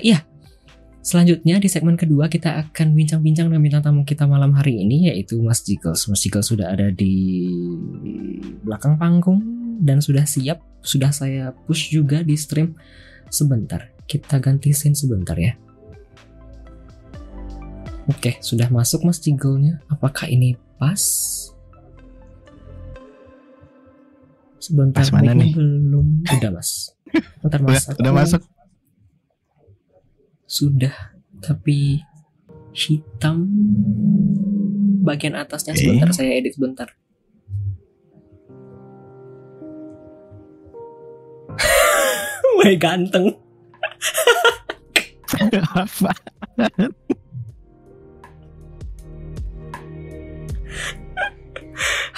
iya, selanjutnya di segmen kedua kita akan bincang-bincang dengan bintang tamu kita malam hari ini yaitu Mas Jiggles. Mas Jiggles sudah ada di belakang panggung dan sudah siap. Sudah saya push juga di stream. Sebentar, kita ganti scene sebentar ya. Oke, sudah masuk Mas Jiggle-nya. Apakah ini pas? Sebentar Pas mana nih? belum. Udah Mas. Bentar Mas. Udah, masuk. Sudah, tapi hitam bagian atasnya Eh? sebentar saya edit sebentar. Wah ganteng. Apa?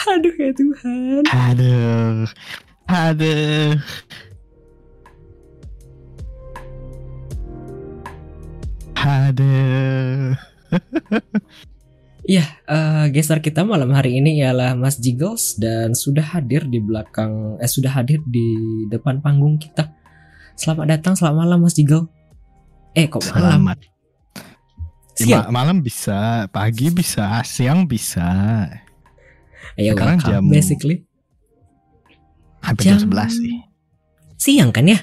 Aduh ya Tuhan. Aduh. Aduh. Aduh. Iya, eh gestar kita malam hari ini ialah Mas Jiggles dan sudah hadir di belakang, eh sudah hadir di depan panggung kita. Selamat datang, selamat malam Mas Jiggle. Eh kok malam? Selamat. Ya, Siang. ma- malam bisa, pagi bisa, siang bisa. Ayo sekarang welcome, jam- basically. Hampir jam Jam- 11 sih. Siang kan ya?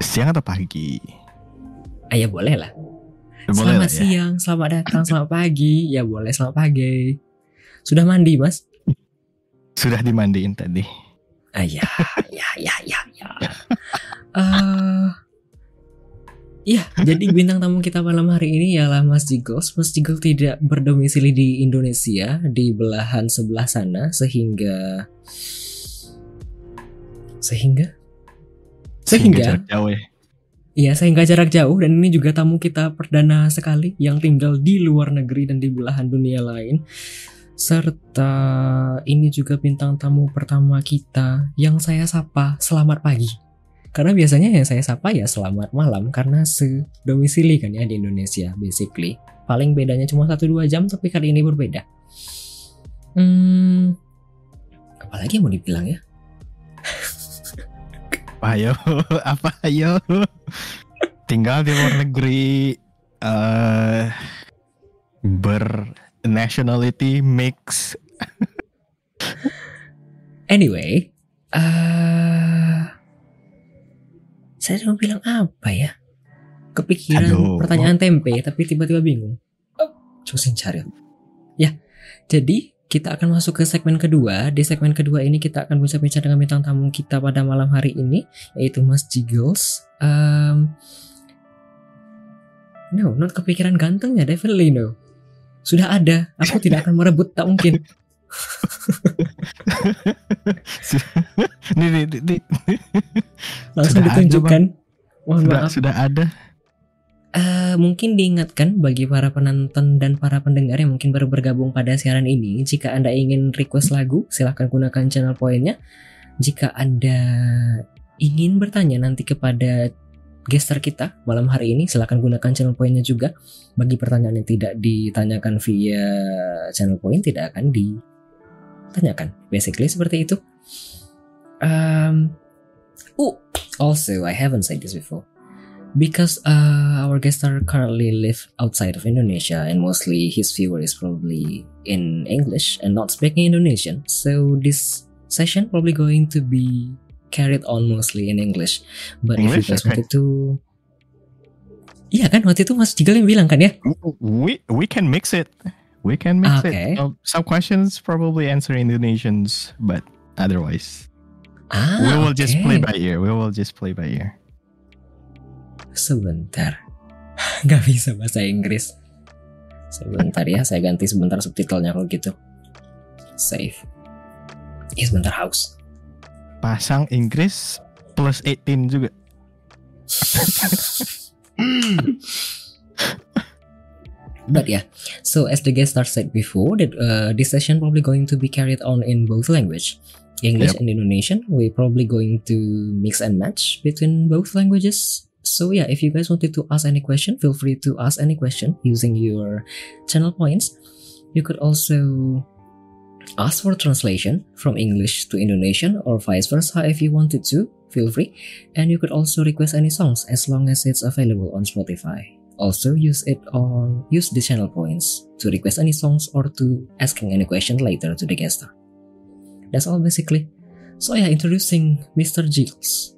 Siang atau pagi? Ayo boleh lah. Boleh selamat lah ya. siang, selamat datang, selamat pagi. Ya boleh, selamat pagi. Sudah mandi Mas? Sudah dimandiin tadi. Ah ya, ya, ya, ya, ya. Eh, ya, jadi bintang tamu kita malam hari ini ialah Mas Jiggles. Mas Jiggles tidak berdomisili di Indonesia, di belahan sebelah sana, sehingga sehingga sehingga jarak jauh ya. Iya, sehingga jarak jauh dan ini juga tamu kita perdana sekali yang tinggal di luar negeri dan di belahan dunia lain. Serta ini juga bintang tamu pertama kita yang saya sapa selamat pagi. Karena biasanya yang saya sapa ya selamat malam karena sedomisili kan ya di Indonesia basically. Paling bedanya cuma 1-2 jam tapi kali ini berbeda. Hmm, apalagi yang mau dibilang ya? Apa ayo? Apa ayo? Tinggal di luar negeri eh bernationality mix. Anyway, eh saya mau bilang apa ya? Kepikiran Aduh. pertanyaan tempe, tapi tiba-tiba bingung. Oh, Cusin cari. Ya, jadi kita akan masuk ke segmen kedua. Di segmen kedua ini kita akan bisa bicara dengan bintang tamu kita pada malam hari ini, yaitu Mas Jiggles. Um, no, not kepikiran gantengnya, definitely no. Sudah ada, aku tidak akan merebut, tak mungkin. nih, nih, nih, nih. Langsung Sudah ada, ditunjukkan. Mohon Sudah, maaf. sudah ada. Eh, mungkin diingatkan bagi para penonton dan para pendengar yang mungkin baru bergabung pada siaran ini, jika Anda ingin request lagu, silahkan gunakan channel poinnya. Jika Anda ingin bertanya nanti kepada gestar kita malam hari ini, silahkan gunakan channel poinnya juga. Bagi pertanyaan yang tidak ditanyakan via channel point, tidak akan ditanyakan. Basically seperti itu. Um, oh, also I haven't said this before because uh, our guest star currently live outside of Indonesia and mostly his viewer is probably in English and not speaking Indonesian. So this session probably going to be carried on mostly in English. But if you guys Okay. wanted to Iya kan waktu itu Mas Jigal yang bilang kan ya? We we can mix it. We can mix Okay. it. Um, some questions probably answer Indonesians, but otherwise Ah, we will just play by ear. We will just play by ear. Sebentar. Gak bisa bahasa Inggris. Sebentar ya, saya ganti sebentar subtitlenya kalau gitu. Save. Iya sebentar house. Pasang Inggris plus 18 juga. But yeah, so as the guest star said before, that uh, this session probably going to be carried on in both language, English Yep. and Indonesian. We're probably going to mix and match between both languages. So yeah, if you guys wanted to ask any question, feel free to ask any question using your channel points. You could also Ask for translation from English to Indonesian or vice versa if you wanted to, feel free. And you could also request any songs as long as it's available on Spotify. Also use it on use the channel points to request any songs or to asking any question later to the guest star. That's all basically. So yeah, introducing Mr. Jiggles.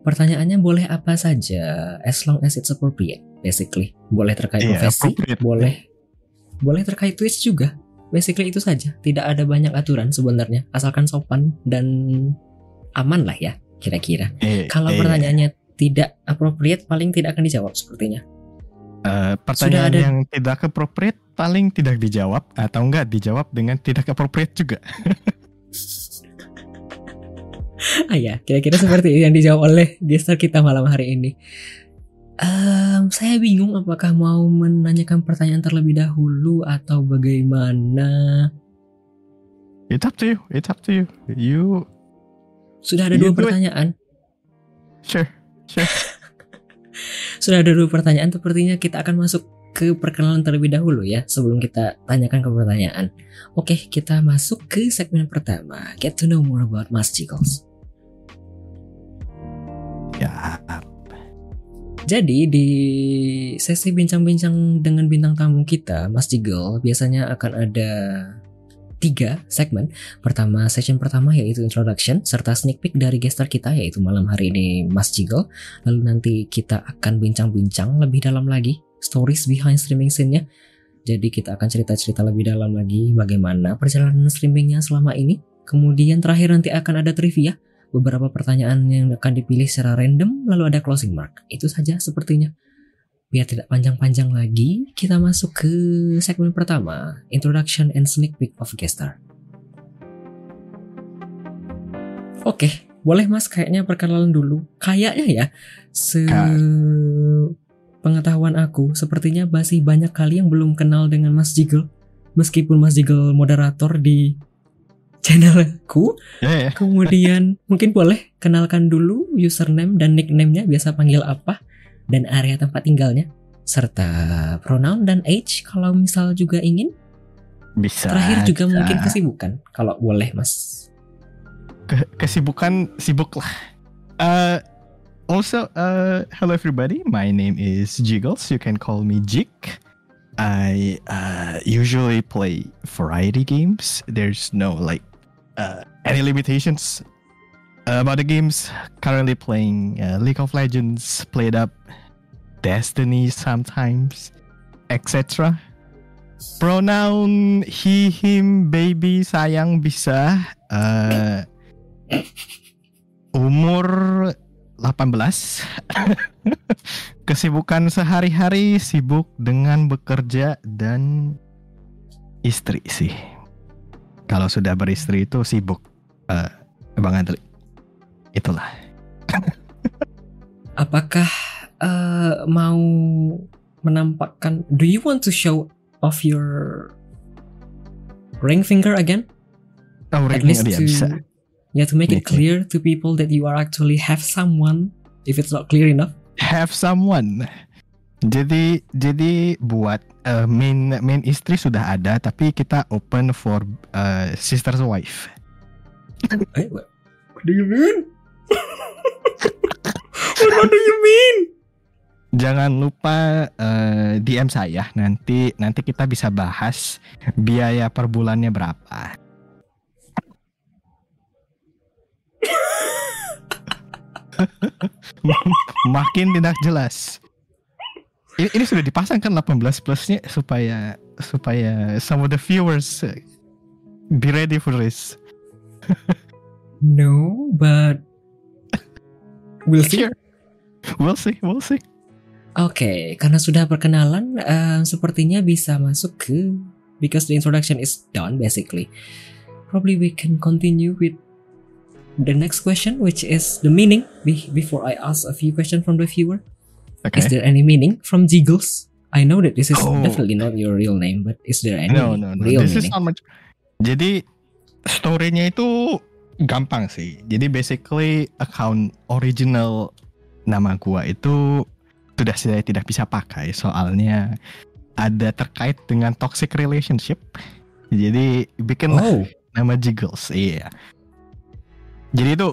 Pertanyaannya boleh apa saja as long as it's appropriate basically. Boleh terkait Iya, profesi, boleh boleh terkait Twitch juga. Basically itu saja. Tidak ada banyak aturan sebenarnya, asalkan sopan dan aman lah ya kira-kira. Eh, Kalau eh, pertanyaannya tidak appropriate paling tidak akan dijawab sepertinya. eh, pertanyaan ada- yang tidak appropriate paling tidak dijawab atau enggak dijawab dengan tidak appropriate juga. ah ya, kira-kira seperti yang dijawab oleh gestar kita malam hari ini. Ehm, saya bingung apakah mau menanyakan pertanyaan terlebih dahulu atau bagaimana. It's up to you. It's up to you. You Sudah ada You dua do it. pertanyaan. sure. Sure. Sudah ada dua pertanyaan. Sepertinya kita akan masuk ke perkenalan terlebih dahulu ya sebelum kita tanyakan ke pertanyaan. Oke, kita masuk ke segmen pertama. Get to know more about Mas Jiggles. Ya, Jadi di sesi bincang-bincang dengan bintang tamu kita, Mas Jigel, biasanya akan ada tiga segmen. Pertama, session pertama yaitu introduction, serta sneak peek dari gestar kita yaitu malam hari ini Mas Jigel. Lalu nanti kita akan bincang-bincang lebih dalam lagi, stories behind streaming scene-nya. Jadi kita akan cerita-cerita lebih dalam lagi bagaimana perjalanan streamingnya selama ini. Kemudian terakhir nanti akan ada trivia, beberapa pertanyaan yang akan dipilih secara random, lalu ada closing mark. Itu saja sepertinya. Biar tidak panjang-panjang lagi, kita masuk ke segmen pertama, Introduction and Sneak Peek of Guest Star. Oke, boleh mas kayaknya perkenalan dulu. Kayaknya ya, se pengetahuan aku, sepertinya masih banyak kali yang belum kenal dengan Mas Jigel. Meskipun Mas Jigel moderator di channelku, ya, ya. Kemudian mungkin boleh kenalkan dulu username dan nickname-nya biasa panggil apa dan area tempat tinggalnya serta pronoun dan age kalau misal juga ingin. Bisa. Terakhir juga bisa. mungkin kesibukan kalau boleh Mas. Ke- kesibukan sibuk lah. Uh, also, uh, hello everybody. My name is Jiggles. You can call me Jig. I uh, usually play variety games. There's no like uh, any limitations about the games. Currently playing uh, League of Legends, played up Destiny sometimes, etc. Pronoun he, him, baby, sayang bisa. Uh, umur 18. Kesibukan sehari-hari sibuk dengan bekerja dan istri sih. Kalau sudah beristri itu sibuk. Eh, Bang Adli. Itulah. Apakah eh, mau menampakkan do you want to show off your ring finger again? Oh, At ring least dia to bisa. yeah to make it clear to people that you are actually have someone if it's not clear enough. Have someone. Jadi jadi buat eh, main main istri sudah ada tapi kita open for eh, sister's wife. Eh, what, what do you mean? what, do you mean? Jangan lupa eh, DM saya nanti nanti kita bisa bahas biaya per bulannya berapa. Makin tidak jelas. Ini, ini sudah dipasang kan 18 plusnya supaya supaya some of the viewers eh, be ready for this. No, but we'll see. Sure. We'll see, we'll see. Oke, karena sudah perkenalan, eh, sepertinya bisa masuk ke because the introduction is done basically. Probably we can continue with the next question, which is the meaning. Be- before I ask a few questions from the viewer, Okay. is there any meaning from Jiggles? I know that this is Oh. definitely not your real name, but is there any No, no, no. real This is meaning? not much. Jadi story-nya itu gampang sih. Jadi basically account original nama gua itu sudah saya tidak bisa pakai soalnya ada terkait dengan toxic relationship Jadi bikin Oh, nama Jiggles, iya. Jadi itu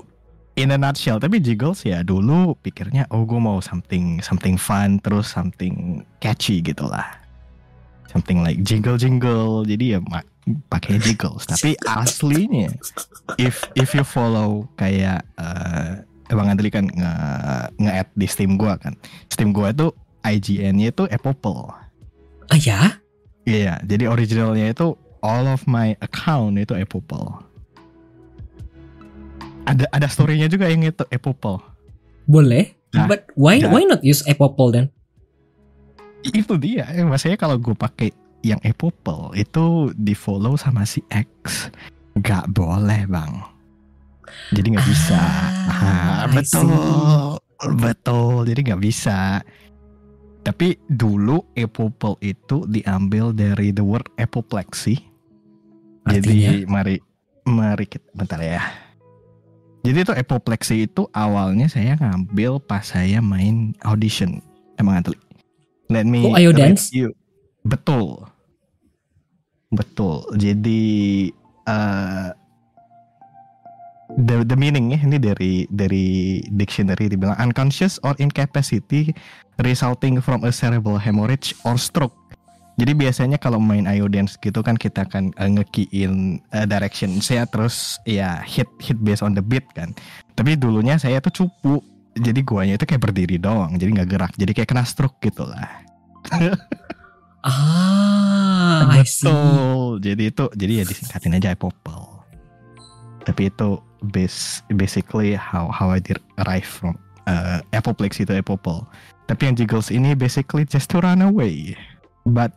in a nutshell, tapi Jiggles ya dulu pikirnya oh gue mau something something fun terus something catchy gitu lah. Something like jingle jingle. Jadi ya pakai Jiggles. tapi aslinya if if you follow kayak eh Bang Andri kan nge nge-add di Steam gua kan. Steam gua itu IGN-nya itu Apple. ah ya? Iya, jadi originalnya itu all of my account itu Apple. Ada ada story-nya juga yang itu Apple. Boleh. Nah, But why nah. why not use Apple then? Itu dia, eh, maksudnya kalau gue pakai yang Apple itu di follow sama si X, nggak boleh bang. Jadi nggak bisa. Ah, Ah, betul, betul. Jadi nggak bisa. Tapi dulu Apple itu diambil dari the word apoplexy. Jadi mari mari kita bentar ya. Jadi itu apoplexy itu awalnya saya ngambil pas saya main audition. Emang Antli. Let me Oh, Ayo Dance? review. Betul. Betul. Jadi eh the the meaning ya ini dari dari dictionary dibilang unconscious or incapacity resulting from a cerebral hemorrhage or stroke. Jadi biasanya kalau main Ayo Dance gitu kan kita akan uh, ngekiin uh, direction saya terus ya hit hit based on the beat kan. Tapi dulunya saya tuh cupu. Jadi guanya itu kayak berdiri doang, jadi nggak gerak. Jadi kayak kena stroke gitu lah. Ah, I see. Betul. Jadi itu jadi ya disingkatin aja Popple. Tapi itu base basically how how I derive from uh, Apoplex itu Apopple. Tapi yang Jiggles ini basically just to run away. But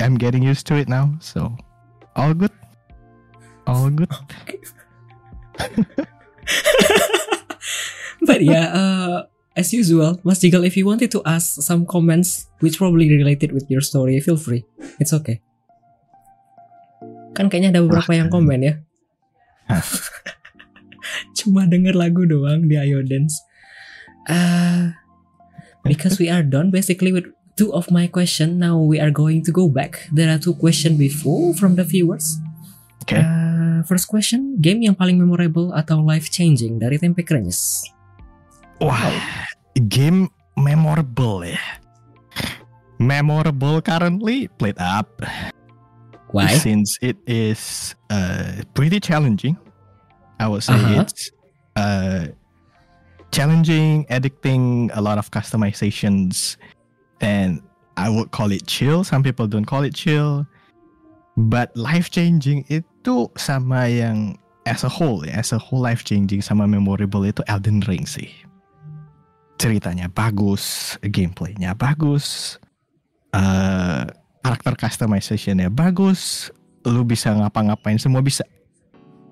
I'm getting used to it now, so all good. All good. But yeah, uh, as usual, Mas Jigal, if you wanted to ask some comments which probably related with your story, feel free. It's okay. Kan kayaknya ada beberapa yang komen ya. Cuma denger lagu doang di Ayo Dance. Uh, because we are done basically with two of my question. Now we are going to go back. There are two question before from the viewers. Okay. Uh, first question, game yang paling memorable atau life changing dari Tempe Krenyes? Wah, game memorable ya. Memorable currently played up. Why? Since it is uh, pretty challenging, I would say Uh-huh. it's uh, challenging, addicting, a lot of customizations, and I would call it chill. Some people don't call it chill, but life changing itu sama yang as a whole ya, as a whole life changing sama memorable itu Elden Ring sih. Ceritanya bagus, gameplaynya bagus, eh karakter customizationnya bagus, lu bisa ngapa-ngapain semua bisa.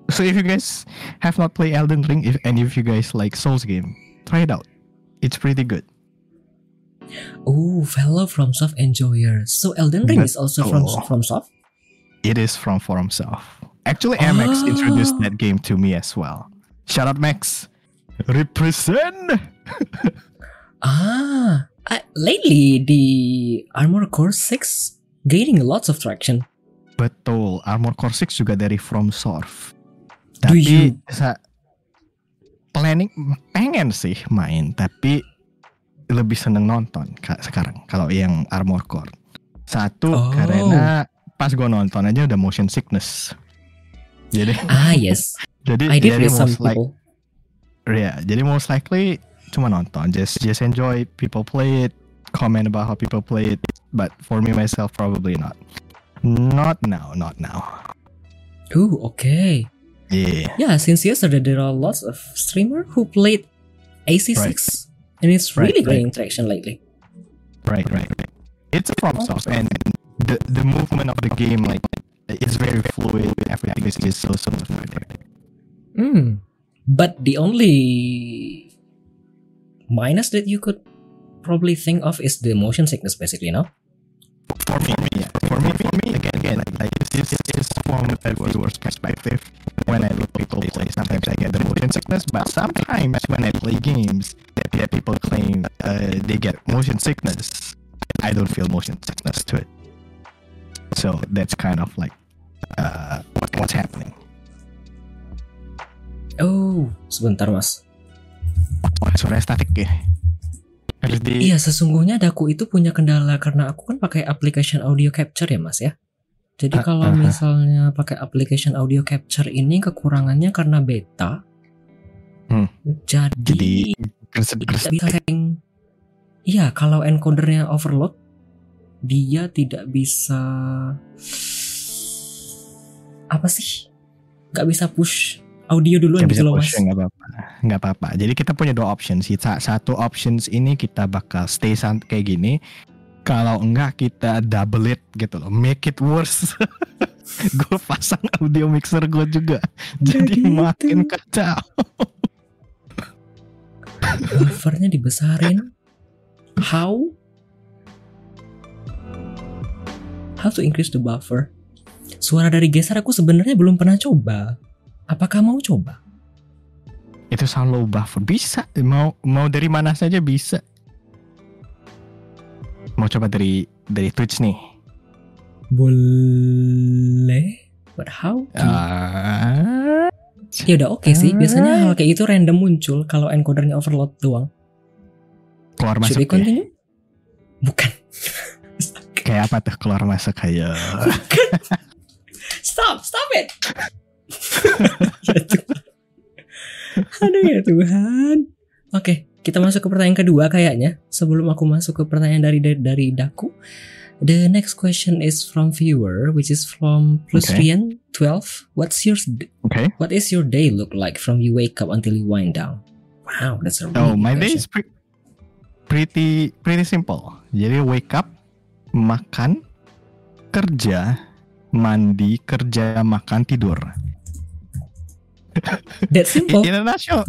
So if you guys have not played Elden Ring, if and if you guys like Souls game, try it out. It's pretty good. Oh, fellow FromSoft enjoyer. So Elden Ring is also from Betul. FromSoft? It is from ForumSoft. Actually, MX introduced Ah. that game to me as well. Shout out Max. Represent. Ah, I, lately the Armor Core 6 gaining lots of traction. Betul, Armor Core 6 juga dari FromSoft. Do Tapi you- sa- planning pengen sih main, tapi lebih seneng nonton ka- sekarang kalau yang Armor Core. Satu Oh. karena pas gue nonton aja udah motion sickness. Jadi Ah, yes. jadi I did jadi most like ya, jadi most likely cuma nonton, just just enjoy people play it, comment about how people play it, but for me myself probably not. Not now, not now. Ooh, okay. Yeah. Yeah, since yesterday there are lots of streamer who played AC6 and it's Right, really right. gaining traction lately. Right, right, right. It's a FromSoft, and the the movement of the game like is very fluid. Everything is just so so smooth. Hmm. But the only minus that you could probably think of is the motion sickness basically, no? For me, yeah. For me, this is from a viewer's perspective. When I look people play, sometimes I get the motion sickness, but sometimes when I play games that, that people claim uh, they get motion sickness, I don't feel motion sickness to it. So that's kind of like uh, what, what's happening. Oh, sebentar mas. Wah, suara statik ya. Harus di Iya, sesungguhnya Daku itu punya kendala karena aku kan pakai application audio capture ya mas ya. Jadi Ah, kalau aha. misalnya pakai application audio capture ini kekurangannya karena beta. Hmm. Jadi, jadi tidak gresek-gresek. bisa setting. Iya, kalau encodernya overload, dia tidak bisa apa sih? Gak bisa push audio duluan Nggak gitu bisa loh push, mas. nggak apa-apa. Nggak apa-apa. Jadi kita punya dua options. Satu options ini kita bakal stay sant kayak gini. Kalau enggak kita double it gitu loh. Make it worse. gue pasang audio mixer gue juga. Jadi gitu. makin kacau. Buffernya dibesarin. How? How to increase the buffer? Suara dari geser aku sebenarnya belum pernah coba. Apakah mau coba? Itu sound low buffer. Bisa. Mau mau dari mana saja bisa. Mau coba dari dari Twitch nih. Boleh. But how? Ah, Ya udah oke sih. Biasanya hal kayak itu random muncul kalau encodernya overload doang. keluar Should masuk we ya. continue? Bukan. Kayak apa tuh keluar masuk kayak Stop, stop it. ya Tuhan. Aduh ya Tuhan. Oke, kita masuk ke pertanyaan kedua kayaknya. Sebelum aku masuk ke pertanyaan dari dari, dari Daku. The next question is from viewer, which is from Plusrian 12. What's your Oke. what is your day look like from you wake up until you wind down? Wow, that's a really Oh, my day is pre- pretty pretty simple. Jadi wake up, makan, kerja, mandi, kerja, makan, tidur. That's simple. In a nutshell,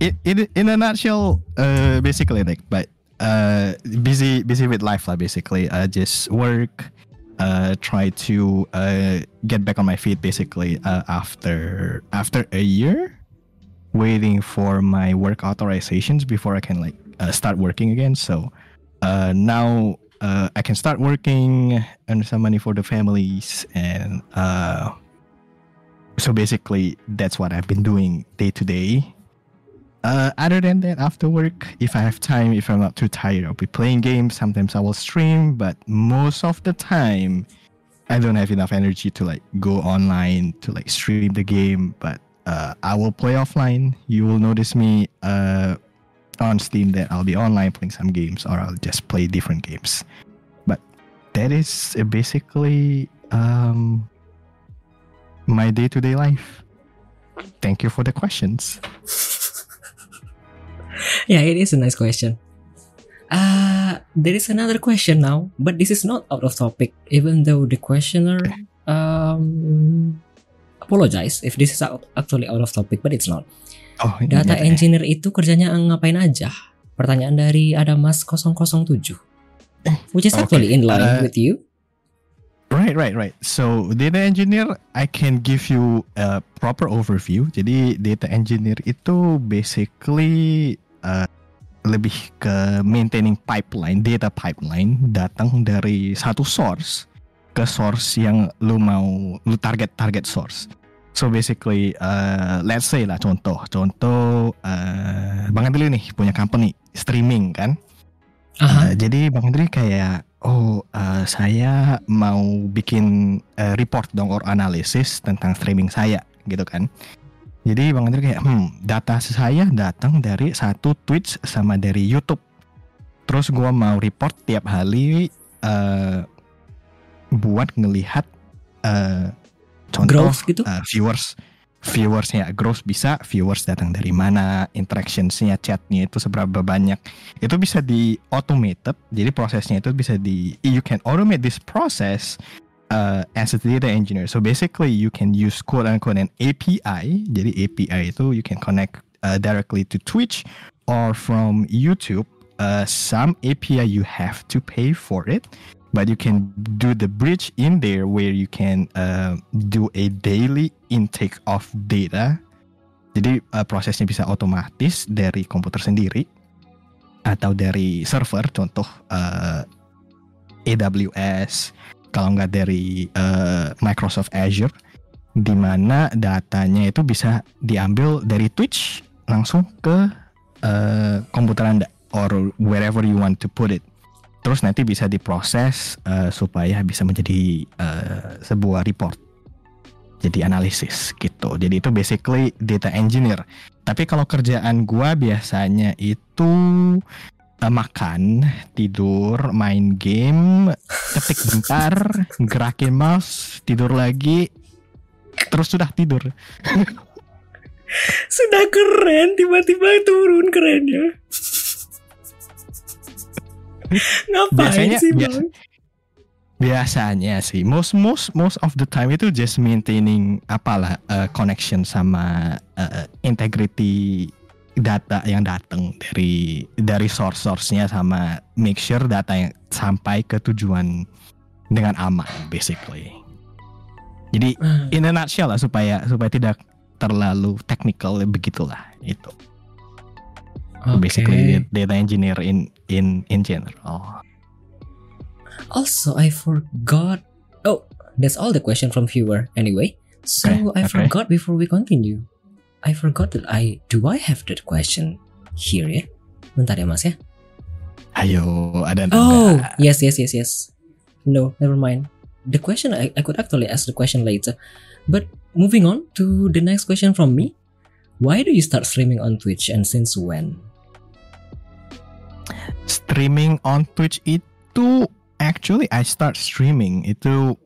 in, in, in a nutshell, uh, basically like, but uh, busy busy with life lah. Basically, uh, just work. Uh, try to uh, get back on my feet basically uh, after after a year waiting for my work authorizations before I can like uh, start working again. So uh, now uh, I can start working, earn some money for the families, and uh, so basically that's what I've been doing day to day. Uh, other than that, after work, if I have time, if I'm not too tired, I'll be playing games. Sometimes I will stream, but most of the time, I don't have enough energy to like go online to like stream the game. But uh, I will play offline. You will notice me uh, on Steam that I'll be online playing some games, or I'll just play different games. But that is basically um, my day-to-day life. Thank you for the questions. Yeah, it is a nice question. Uh, there is another question now, but this is not out of topic, even though the questioner um, apologize if this is out, actually out of topic, but it's not. Oh, ini Data ya. engineer itu kerjanya ngapain aja? Pertanyaan dari Adamas 007. Which is actually in line uh, with you. Right, right, right. So data engineer, I can give you a proper overview. Jadi data engineer itu basically uh, lebih ke maintaining pipeline, data pipeline datang dari satu source ke source yang lu mau lu target target source. So basically, uh, let's say lah contoh, contoh, uh, Bang Andri nih punya company streaming kan. Uh, jadi Bang Andri kayak oh uh, saya mau bikin uh, report dong or analisis tentang streaming saya gitu kan. Jadi Bang Andri kayak hmm data saya datang dari satu Twitch sama dari YouTube. Terus gua mau report tiap hari uh, buat ngelihat uh, contoh Growth gitu. uh, viewers viewersnya growth bisa viewers datang dari mana interactionsnya chatnya itu seberapa banyak itu bisa di automated jadi prosesnya itu bisa di you can automate this process uh, as a data engineer. So basically you can use quote unquote an API jadi API itu you can connect uh, directly to Twitch or from YouTube. Uh, some API you have to pay for it but you can do the bridge in there where you can uh, do a daily intake of data. Jadi uh, prosesnya bisa otomatis dari komputer sendiri atau dari server, contoh uh, AWS, kalau nggak dari uh, Microsoft Azure di mana datanya itu bisa diambil dari Twitch langsung ke uh, komputer Anda or wherever you want to put it. Terus nanti bisa diproses uh, supaya bisa menjadi uh, sebuah report. Jadi analisis gitu. Jadi itu basically data engineer. Tapi kalau kerjaan gua biasanya itu makan, tidur, main game, ketik bentar, gerakin mouse, tidur lagi, terus sudah tidur. sudah keren, tiba-tiba turun kerennya. Ngapain biasanya, sih bang? Biasanya sih, most most most of the time itu just maintaining apalah uh, connection sama uh, integrity data yang datang dari dari source-source-nya sama make sure data yang sampai ke tujuan dengan aman basically. Jadi Ah, in a nutshell lah supaya supaya tidak terlalu technical begitulah itu. oke. Basically data engineer in in in general. Also, I forgot. Oh, that's all the question from viewer. Anyway, so Okay, I okay. forgot before we continue. I forgot that I do I have that question here ya? Bentar ya mas ya. Ayo ada Oh, enggak? yes, yes, yes, yes. No, never mind. The question I, I could actually ask the question later. But moving on to the next question from me. Why do you start streaming on Twitch and since when? streaming on Twitch itu actually I start streaming itu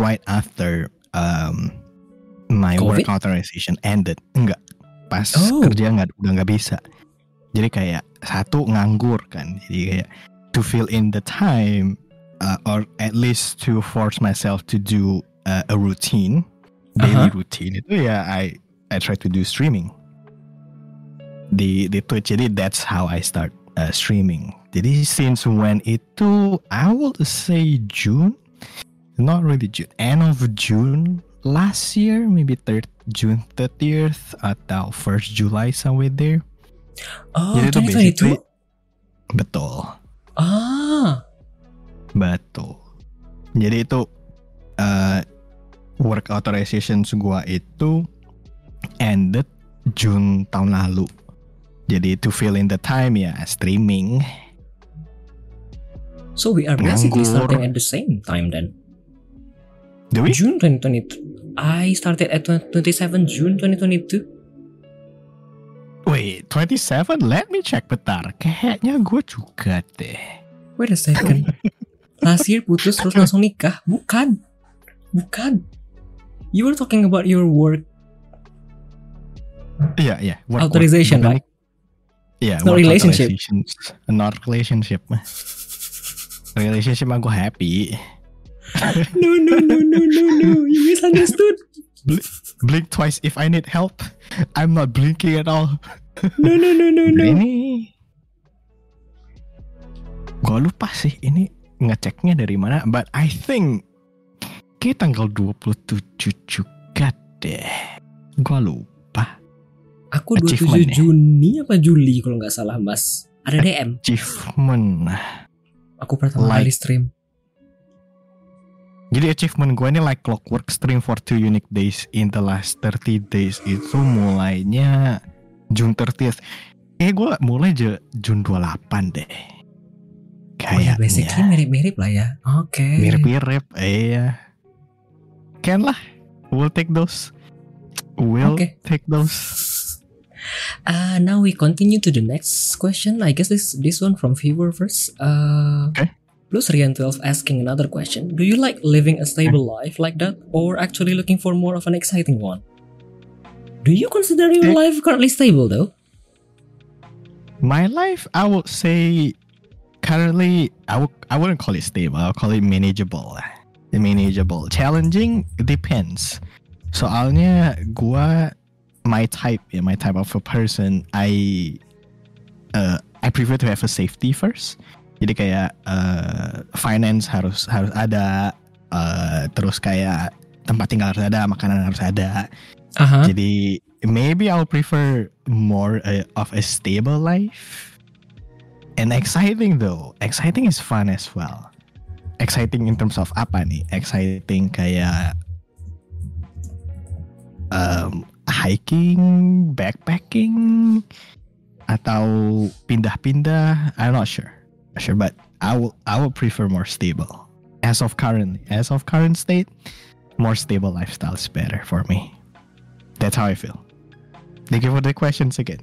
right after um, my Covid? work authorization ended. Enggak, pas Oh. kerja nggak udah nggak bisa. Jadi kayak satu nganggur kan. Jadi kayak to fill in the time uh, or at least to force myself to do uh, a routine, daily Uh-huh. routine itu ya I I try to do streaming di di Twitch. Jadi that's how I start uh, streaming. Jadi since when itu I will say June, not really June, end of June last year, maybe third June 30th atau first July somewhere there. Oh, Jadi itu 2022? basically betul, Ah, betul. Jadi itu uh, work authorization gua itu ended June tahun lalu. Jadi to fill in the time ya streaming. so we are basically Nganggur. starting at the same time then. Do we? June 2022. I started at 27 June 2022. Wait, 27? Let me check bentar. Kayaknya gue juga deh. Wait a second. Last year putus terus langsung nikah? Bukan. Bukan. You were talking about your work. Iya, iya. Work- Authorization, work- right? Iya, Not work relationship. Not relationship. relationship aku happy. No, no, no, no, no, no. You misunderstood. Blink twice if I need help. I'm not blinking at all. No, no, no, no, no. Ini Gue lupa sih ini ngeceknya dari mana But I think Kayak tanggal 27 juga deh Gue lupa Aku 27 Achievement ya? Juni apa Juli kalau nggak salah mas. Ada DM. Achievement Aku pertama Like. kali stream. Jadi achievement gue ini like clockwork stream for two unique days in the last 30 days itu mulainya June 30th. Eh gue mulai aja June 28 deh. Oh ya basically mirip-mirip lah ya. Oke. Mirip-mirip, iya. Can lah, we'll take those. We'll Oke. take those. Uh, now we continue to the next question. I guess this this one from viewer first. Uh, Okay. Plus Rian 12 asking another question. Do you like living a stable life like that, or actually looking for more of an exciting one? Do you consider your Eh. life currently stable though? My life, I would say, currently, I would I wouldn't call it stable. I'll call it manageable. Manageable, challenging it depends. Soalnya gua my type ya, my type of a person, I uh, I prefer to have a safety first. Jadi kayak uh, finance harus harus ada, uh, terus kayak tempat tinggal harus ada, makanan harus ada. Uh huh. Jadi maybe I'll prefer more uh, of a stable life. And exciting though, exciting is fun as well. exciting in terms of apa nih? Exciting kayak um, hiking, backpacking, atau pindah-pindah? I'm not sure, sure, but I will I will prefer more stable. As of currently, as of current state, more stable lifestyle is better for me. That's how I feel. Thank you for the questions again.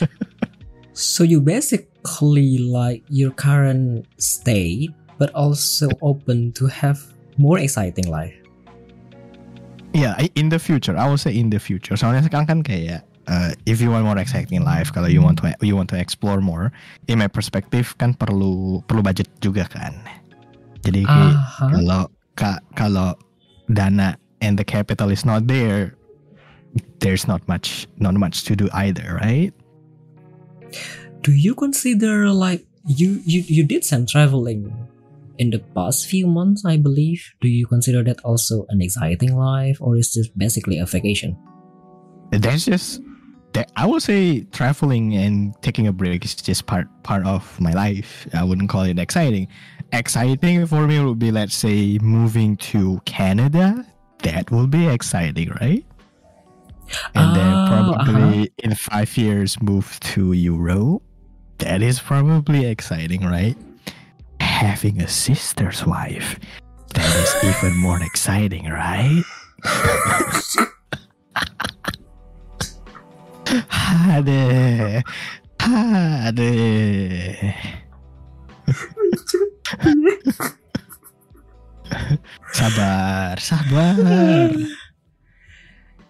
So you basically like your current state, but also open to have more exciting life. Yeah, in the future, I would say in the future. Soalnya sekarang kan kayak uh, if you want more exciting life, kalau you want to you want to explore more, in my perspective kan perlu perlu budget juga kan. Jadi Aha. kalau ka- kalau dana and the capital is not there, there's not much not much to do either, right? Do you consider like you you you did some traveling in the past few months, I believe? Do you consider that also an exciting life, or is this basically a vacation? That's just that I would say traveling and taking a break is just part part of my life. I wouldn't call it exciting. Exciting for me would be let's say moving to Canada. That will be exciting, right? And then Ah, probably in five years move to Europe. That is probably exciting, right? Having a sister's wife. That is even more exciting, right? Hade. Hade. sabar, sabar.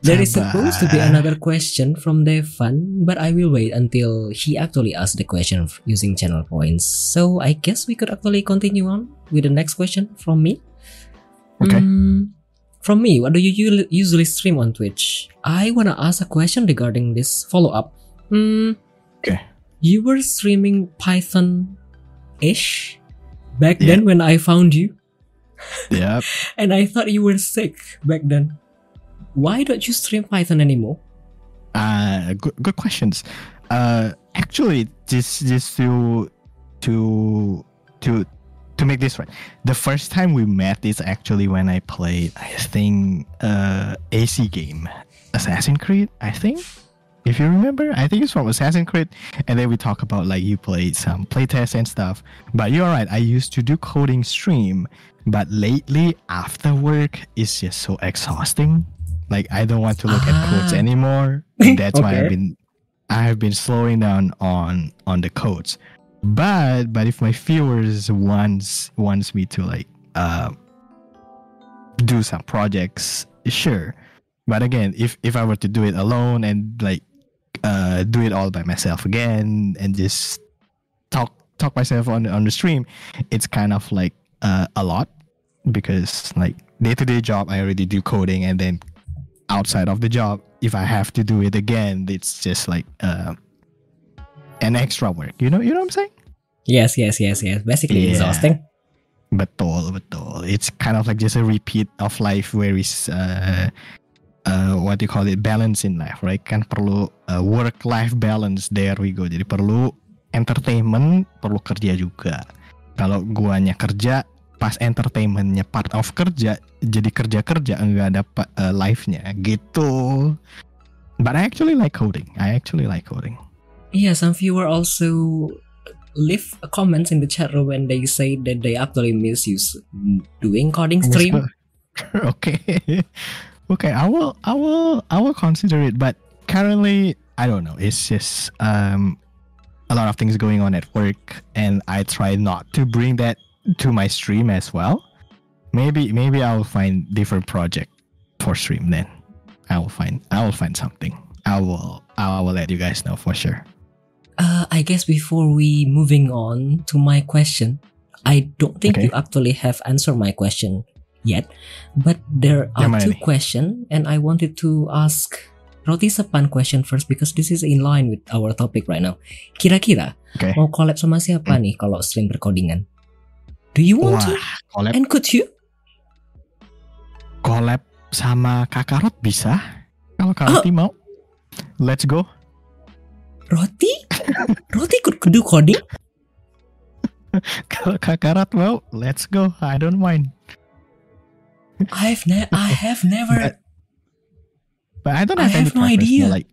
There is supposed to be another question from Devan, but I will wait until he actually asks the question using channel points. So I guess we could actually continue on with the next question from me. Okay. Mm, from me, what do you usually stream on Twitch? I wanna ask a question regarding this follow up. Mm, Okay. You were streaming Python ish back Yeah. then when I found you, Yep. and I thought you were sick back then. Why don't you stream Python anymore? Uh, good, good questions. Uh, actually, this just to to to to make this right, the first time we met is actually when I played, I think, uh, AC game, Assassin's Creed. I think, if you remember, I think it's from Assassin's Creed, and then we talk about like you played some playtests and stuff. But you're right, I used to do coding stream, but lately after work, it's just so exhausting. Like I don't want to look at codes Ah. anymore. That's why I've been I have been slowing down on on the codes. But but if my viewers wants wants me to like uh do some projects, sure. But again, if if I were to do it alone and like uh do it all by myself again and just talk talk myself on on the stream, it's kind of like uh, a lot because like day to day job I already do coding and then outside of the job if I have to do it again it's just like uh, an extra work. You know you know what I'm saying? Yes, yes, yes, yes. Basically Yeah. exhausting. betul betul. It's kind of like just a repeat of life where is uh, uh, what do you call it? Balance in life right? Kan perlu uh, work life balance. There we go. Jadi perlu entertainment perlu kerja juga. Kalau guanya kerja pas entertainmentnya part of kerja jadi kerja kerja enggak ada uh, life-nya. Gitu. But I actually like coding. I actually like coding Yeah, some viewer also leave comments in the chat room when they say that they actually miss you doing coding stream. okay. Okay i will i will i will consider it but currently i don't know. It's just um a lot of things going on at work and i try not to bring that to my stream as well. Maybe maybe i will find different project for stream then. I will find i will find something. I will i will let you guys know for sure Uh, I guess before we moving on to my question, I don't think Okay. you actually have answered my question yet, but there are mana two questions, and I wanted to ask Roti Sepan question first because this is in line with our topic right now. Kira-kira okay mau collab sama siapa nih kalau stream perkodingan? Do you want to? wah collab And could you? collab sama kakarot bisa kalau kak Oh. Mau let's go Roti? Roti could do coding? Kalau Kakarat mau, let's go. I don't mind. I've ne I have never But, but I don't have, any have no idea. Like,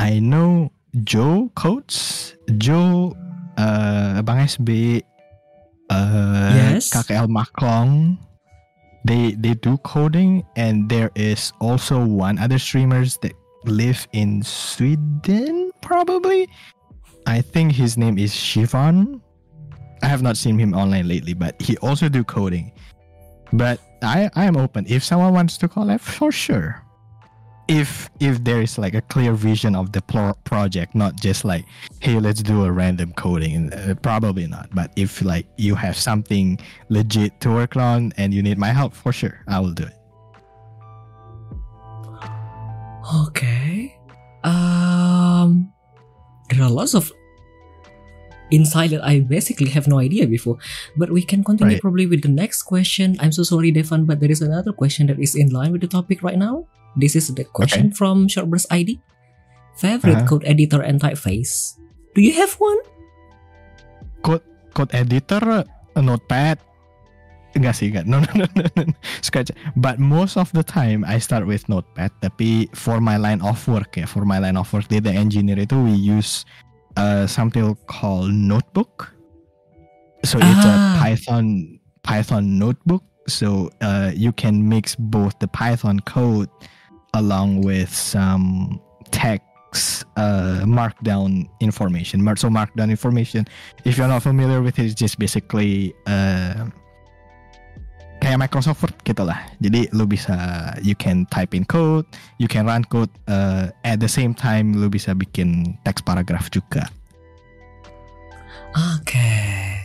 I know Joe codes, Joe, uh, Bang SB, uh, Yes. KKL Maklong. They they do coding, and there is also one other streamers that live in Sweden, probably. I think his name is Shivan. I have not seen him online lately, but he also do coding. But I I am open. If someone wants to collab, for sure. If if there is like a clear vision of the pro- project, not just like, hey, let's do a random coding. Uh, probably not. But if like you have something legit to work on and you need my help, for sure, I will do it. Okay. Um, there are lots of insight that I basically have no idea before. But we can continue Right. probably with the next question. I'm so sorry, Devan, but there is another question that is in line with the topic right now. This is the question from Shortburst ID. Favorite Uh-huh. code editor and typeface? Do you have one? Code editor, uh, notepad. Enggak sih, enggak. No, no, no, no, no. Scratch. But most of the time I start with notepad. Tapi for my line of work ya, for my line of work data engineer itu we use uh, something called notebook. So it's a Ah. Python Python notebook. So uh, you can mix both the Python code along with some text uh, markdown information. So markdown information if you're not familiar with it, it's just basically uh, kayak Microsoft Word gitu lah. Jadi lu bisa you can type in code, you can run code uh, at the same time lu bisa bikin text paragraph juga. Okay.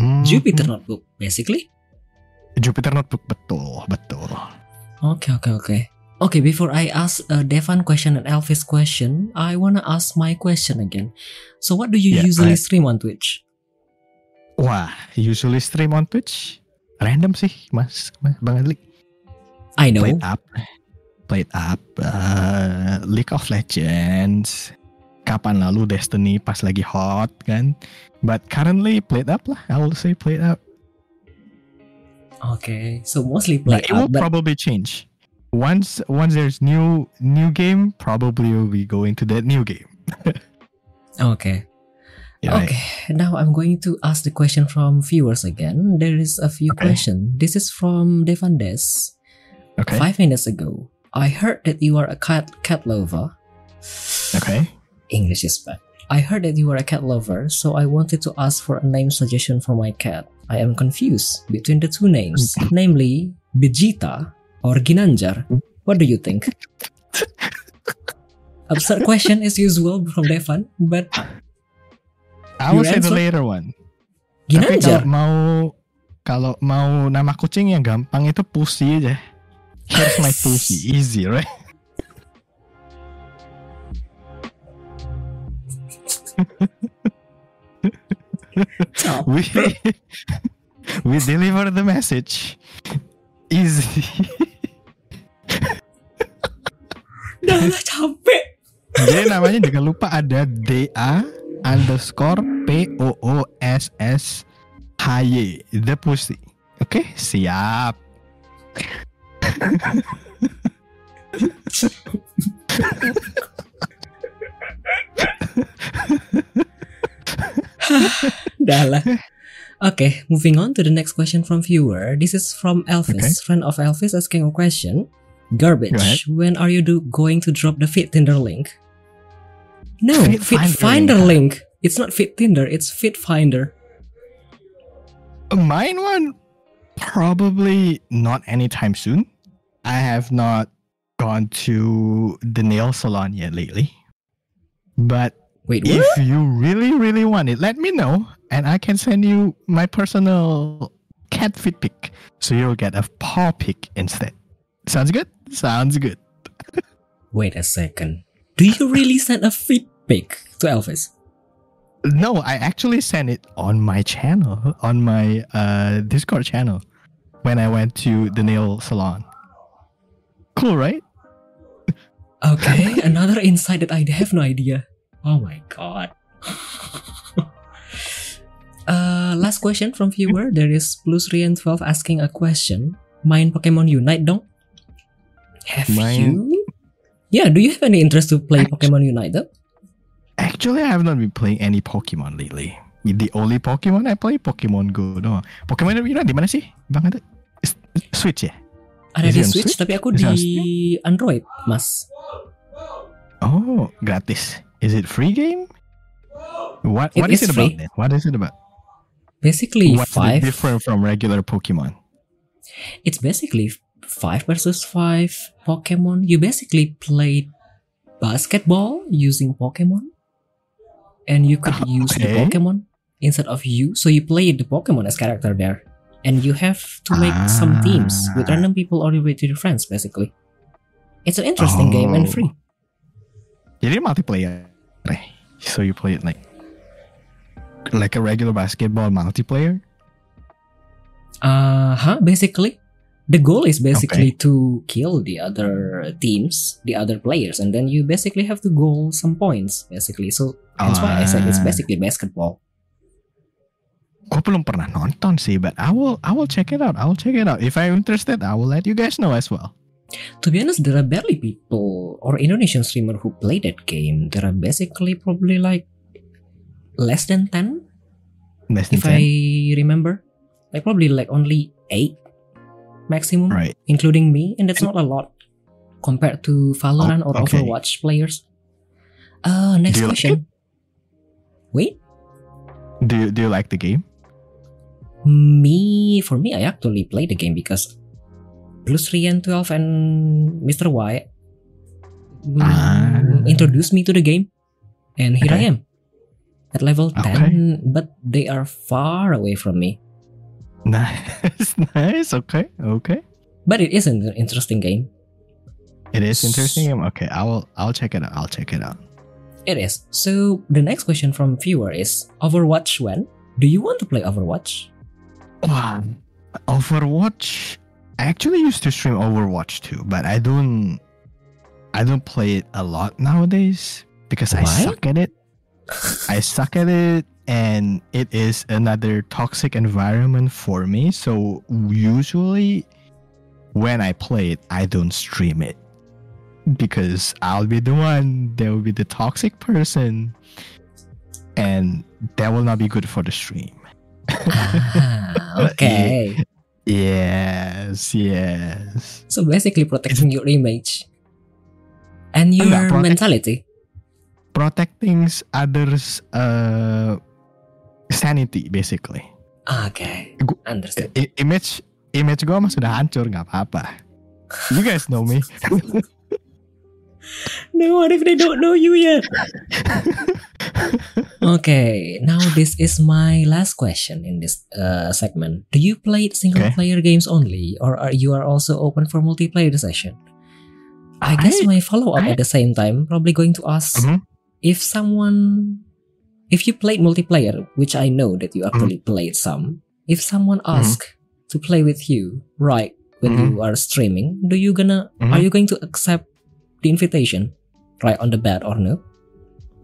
Hmm, Jupyter Notebook, basically. Jupyter Notebook betul, betul. Okay, okay, okay. Okay, before I ask uh, Devan question and Elvis question, I wanna ask my question again. So, what do you Yeah, usually right. stream on Twitch? Wah, usually stream on Twitch. Random sih, Mas, Mas Bang Adli. I know. Played up, played up, uh, League of Legends. Kapan lalu Destiny pas lagi hot kan? But currently played up lah. I will say played up. Okay, so mostly Nah, play it will out, but probably change. Once once there's new new game, probably we'll be going to that new game. okay. Yeah. Okay, now I'm going to ask the question from viewers again. There is a few Okay. questions. This is from Devan Des. Okay. Five minutes ago, I heard that you are a cat cat lover. Okay. English is bad. I heard that you are a cat lover, so I wanted to ask for a name suggestion for my cat. I am confused between the two names, namely Vegeta or Ginanjar. What do you think? Absurd question as usual from Devan, but I will say the later one. Tapi kalau mau kalau mau nama kucing yang gampang itu Pussy aja. Here's my Pussy, easy, right? Stop. We we deliver the message. Easy. Dah capek. Jadi namanya jangan lupa ada DA underscore P O O S S H Y The Pussy. Oke, siap. Dah lah. Okay, moving on to the next question from viewer. This is from Elvis, Okay. friend of Elvis, asking a question. Garbage. When are you do going to drop the Fit Tinder link? No, Fit Fit, Finder Finder link. It's not Fit Tinder. It's Fit Finder. Uh, mine one probably not anytime soon. I have not gone to the nail salon yet lately. But Wait, if what? you really, really want it, let me know and I can send you my personal cat fit pic. So you'll get a paw pic instead. Sounds good? Sounds good. Wait a second. Do you really send a pic to Elvis? No, I actually sent it on my channel, on my uh, Discord channel when I went to the nail salon. Cool, right? Okay, another insight that I have no idea. Oh my god. uh, last question from viewer. There is Plusrian12 asking a question. Main Pokemon Unite dong? Have Main- you? Yeah, do you have any interest to play Pokemon Unite though? Actually, I have not been playing any Pokemon lately. The only Pokemon I play Pokemon Go doang. Pokemon Go di mana sih? Bang ada Switch ya? Ada Is di Switch, Switch? tapi aku Is it di Android, Mas. Oh, gratis. Is it free game? What It What is is it about then? What is it about? Basically What's five. different from regular Pokemon? It's basically five versus five Pokemon. You basically played basketball using Pokemon, and you could use the Pokemon instead of you. So you play the Pokemon as character there, and you have to make some teams with Ah. random people or with your friends. Basically, it's an interesting game and Oh. free. Jadi multiplayer. So you play it like like a regular basketball multiplayer? Uh huh. Basically, the goal is basically to kill the other teams, the other players, and then you basically have to goal some points. Basically, so that's why I said it's Ah. basically basketball. Gue belum pernah nonton sih, but I will I will check it out. I will check it out. If I'm interested, I will let you guys know as well. To be honest, there are barely people or Indonesian streamer who play that game. There are basically probably like less than ten, Less than if I remember. Like probably like only eight maximum, Right. including me, and that's not a lot compared to Valorant Oh, or okay. Overwatch players. Uh, next Do you like question. Wait, Do you, do you like the game? me for me, I actually play the game because Plus Rian 12 and Mr. Y mm, Ah. introduced me to the game, and here I am at level 10, Okay. but they are far away from me. Nice, nice. Okay, okay. But it is an interesting game. It is interesting. game. Okay, I will I'll check it out. I'll check it out. It is. So the next question from viewer is Overwatch when? Do you want to play Overwatch? Wow. Overwatch. I actually used to stream Overwatch too, but I don't. I don't play it a lot nowadays because I suck at it. I suck at it, and it is another toxic environment for me. So usually, when I play it, I don't stream it because I'll be the one that will be the toxic person, and that will not be good for the stream. Ah, okay. Yes, yes. So basically protecting your image and your Enggak, protect- mentality. Protecting others' uh, sanity, basically. Okay, understood. I- image image gue mah sudah hancur, nggak apa-apa. You guys know me. No, what if they don't know you yet? okay, now this is my last question in this uh, segment. Do you play single player games only, or are you are also open for multiplayer session? I guess my follow up I- at the same time probably going to ask Mhm. if someone, if you played multiplayer, which I know that you actually played some. If someone asks to play with you, right when Mhm. you are streaming, do you gonna are you going to accept the invitation right on the bat or no?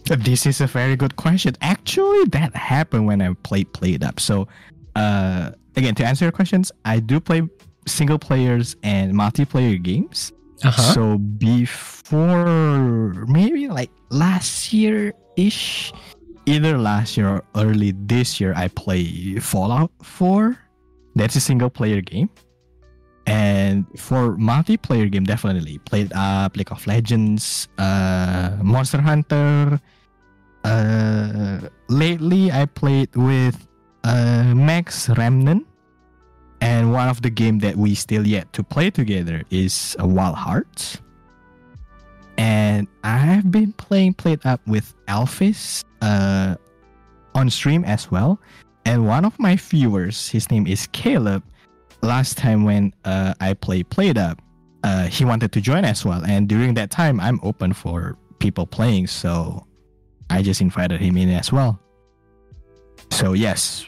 This is a very good question. Actually, that happened when I played played up. So, uh, again, to answer your questions, I do play single players and multiplayer games. Uh-huh. So before maybe like last year ish, either last year or early this year, I play Fallout 4. That's a single player game. And for multiplayer game, definitely played up League of Legends, uh, Monster Hunter. Uh, lately, I played with uh, Max Remnant. And one of the game that we still yet to play together is uh, Wild Hearts. And I've been playing played up with Alphys uh, on stream as well. And one of my viewers, his name is Caleb. Last time when uh, I play played up, uh, he wanted to join as well. And during that time, I'm open for people playing, so I just invited him in as well. So yes,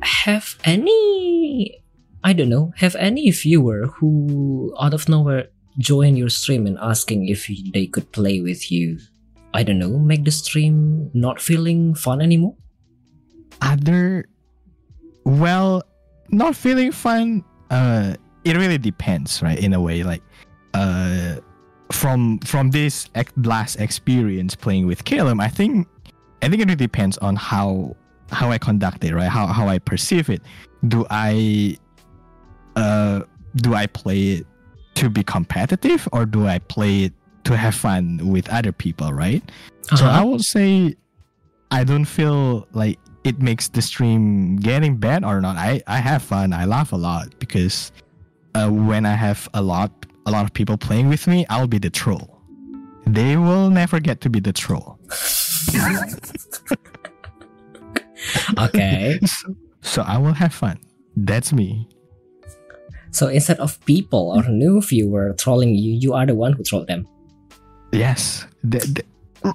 have any I don't know, have any viewer who out of nowhere join your stream and asking if they could play with you? I don't know, make the stream not feeling fun anymore? other well not feeling fun uh it really depends right in a way like uh from from this last experience playing with Caleb I think I think it really depends on how how I conduct it right how how I perceive it do I uh do I play it to be competitive or do I play it to have fun with other people right so I Uh-huh. say I don't feel like it makes the stream getting bad or not. I, I have fun. I laugh a lot because uh, when I have a lot a lot of people playing with me, I'll be the troll. They will never get to be the troll. okay. So, so I will have fun. That's me. So instead of people or new viewer trolling you, you are the one who trolled them. Yes. The- the-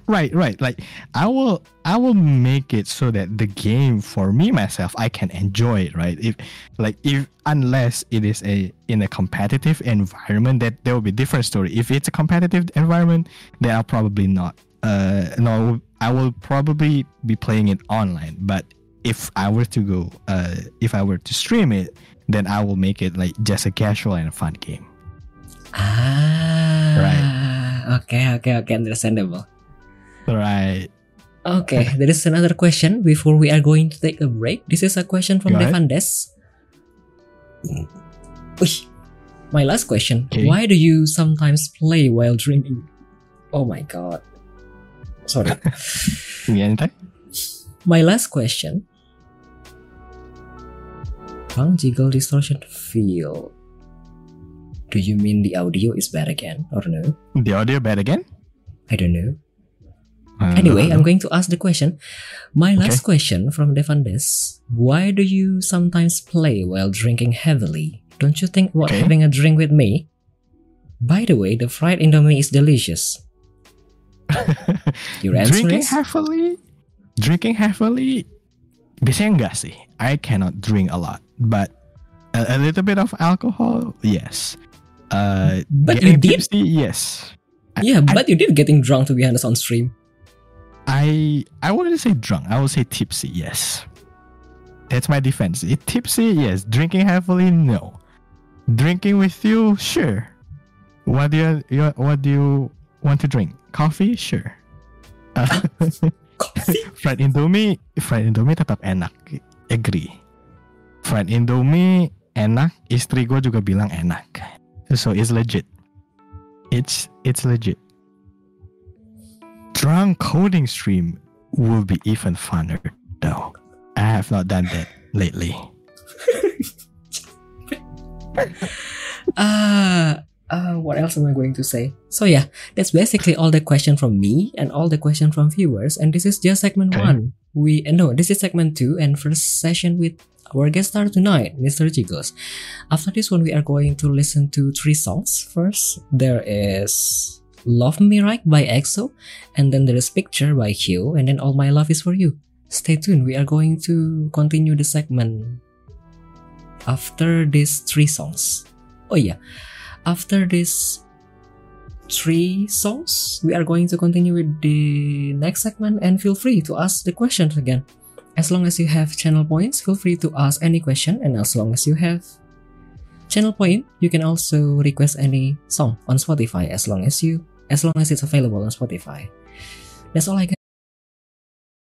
right, right. Like I will I will make it so that the game for me myself I can enjoy it, right? If like if unless it is a in a competitive environment that there will be different story. If it's a competitive environment, then I'll probably not uh no I will probably be playing it online. But if I were to go uh if I were to stream it, then I will make it like just a casual and a fun game. Ah. Right. Okay, okay, okay. Understandable. Right. Okay, there is another question before we are going to take a break. This is a question from. Devandes. My last question. Okay. Why do you sometimes play while drinking? Oh my god. Sorry. Yeah, anytime? my last question. Bang jiggle distortion feel. Do you mean the audio is bad again or no? The audio bad again? I don't know. Uh, Anyway, I'm going to ask the question. My Okay. last question from Devandes. Why do you sometimes play while drinking heavily? Don't you think about Okay. having a drink with me? By the way, the fried indomie is delicious. Your answer drinking is? heavily, drinking heavily. Biasanya enggak sih. I cannot drink a lot, but a, a little bit of alcohol, yes. Uh, But you did? tipsy, yes. Yeah, I- but you did getting drunk to be honest on stream. I I wouldn't say drunk. I would say tipsy. Yes, that's my defense. It, tipsy, yes. Drinking heavily, no. Drinking with you, sure. What do you, you what do you want to drink? Coffee, sure. Uh, Coffee? fried Indomie, fried Indomie tetap enak. Agree. Fried Indomie enak. Istri gue juga bilang enak. So it's legit. It's it's legit. Drunk coding stream will be even funner though. I have not done that lately. Uh, uh, what else am I going to say? So yeah, that's basically all the question from me and all the question from viewers. And this is just segment Okay. one. We uh, no, this is segment two and first session with our guest star tonight, Mr. Jigos. After this one, we are going to listen to three songs. First, there is "Love Me Right" by EXO, and then there is "Picture" by Hyo, and then "All My Love Is For You." Stay tuned. We are going to continue the segment after these three songs. Oh yeah, after these three songs, we are going to continue with the next segment and feel free to ask the questions again. As long as you have channel points, feel free to ask any question and as long as you have channel point, you can also request any song on Spotify as long as you as long as it's available on Spotify. That's all I got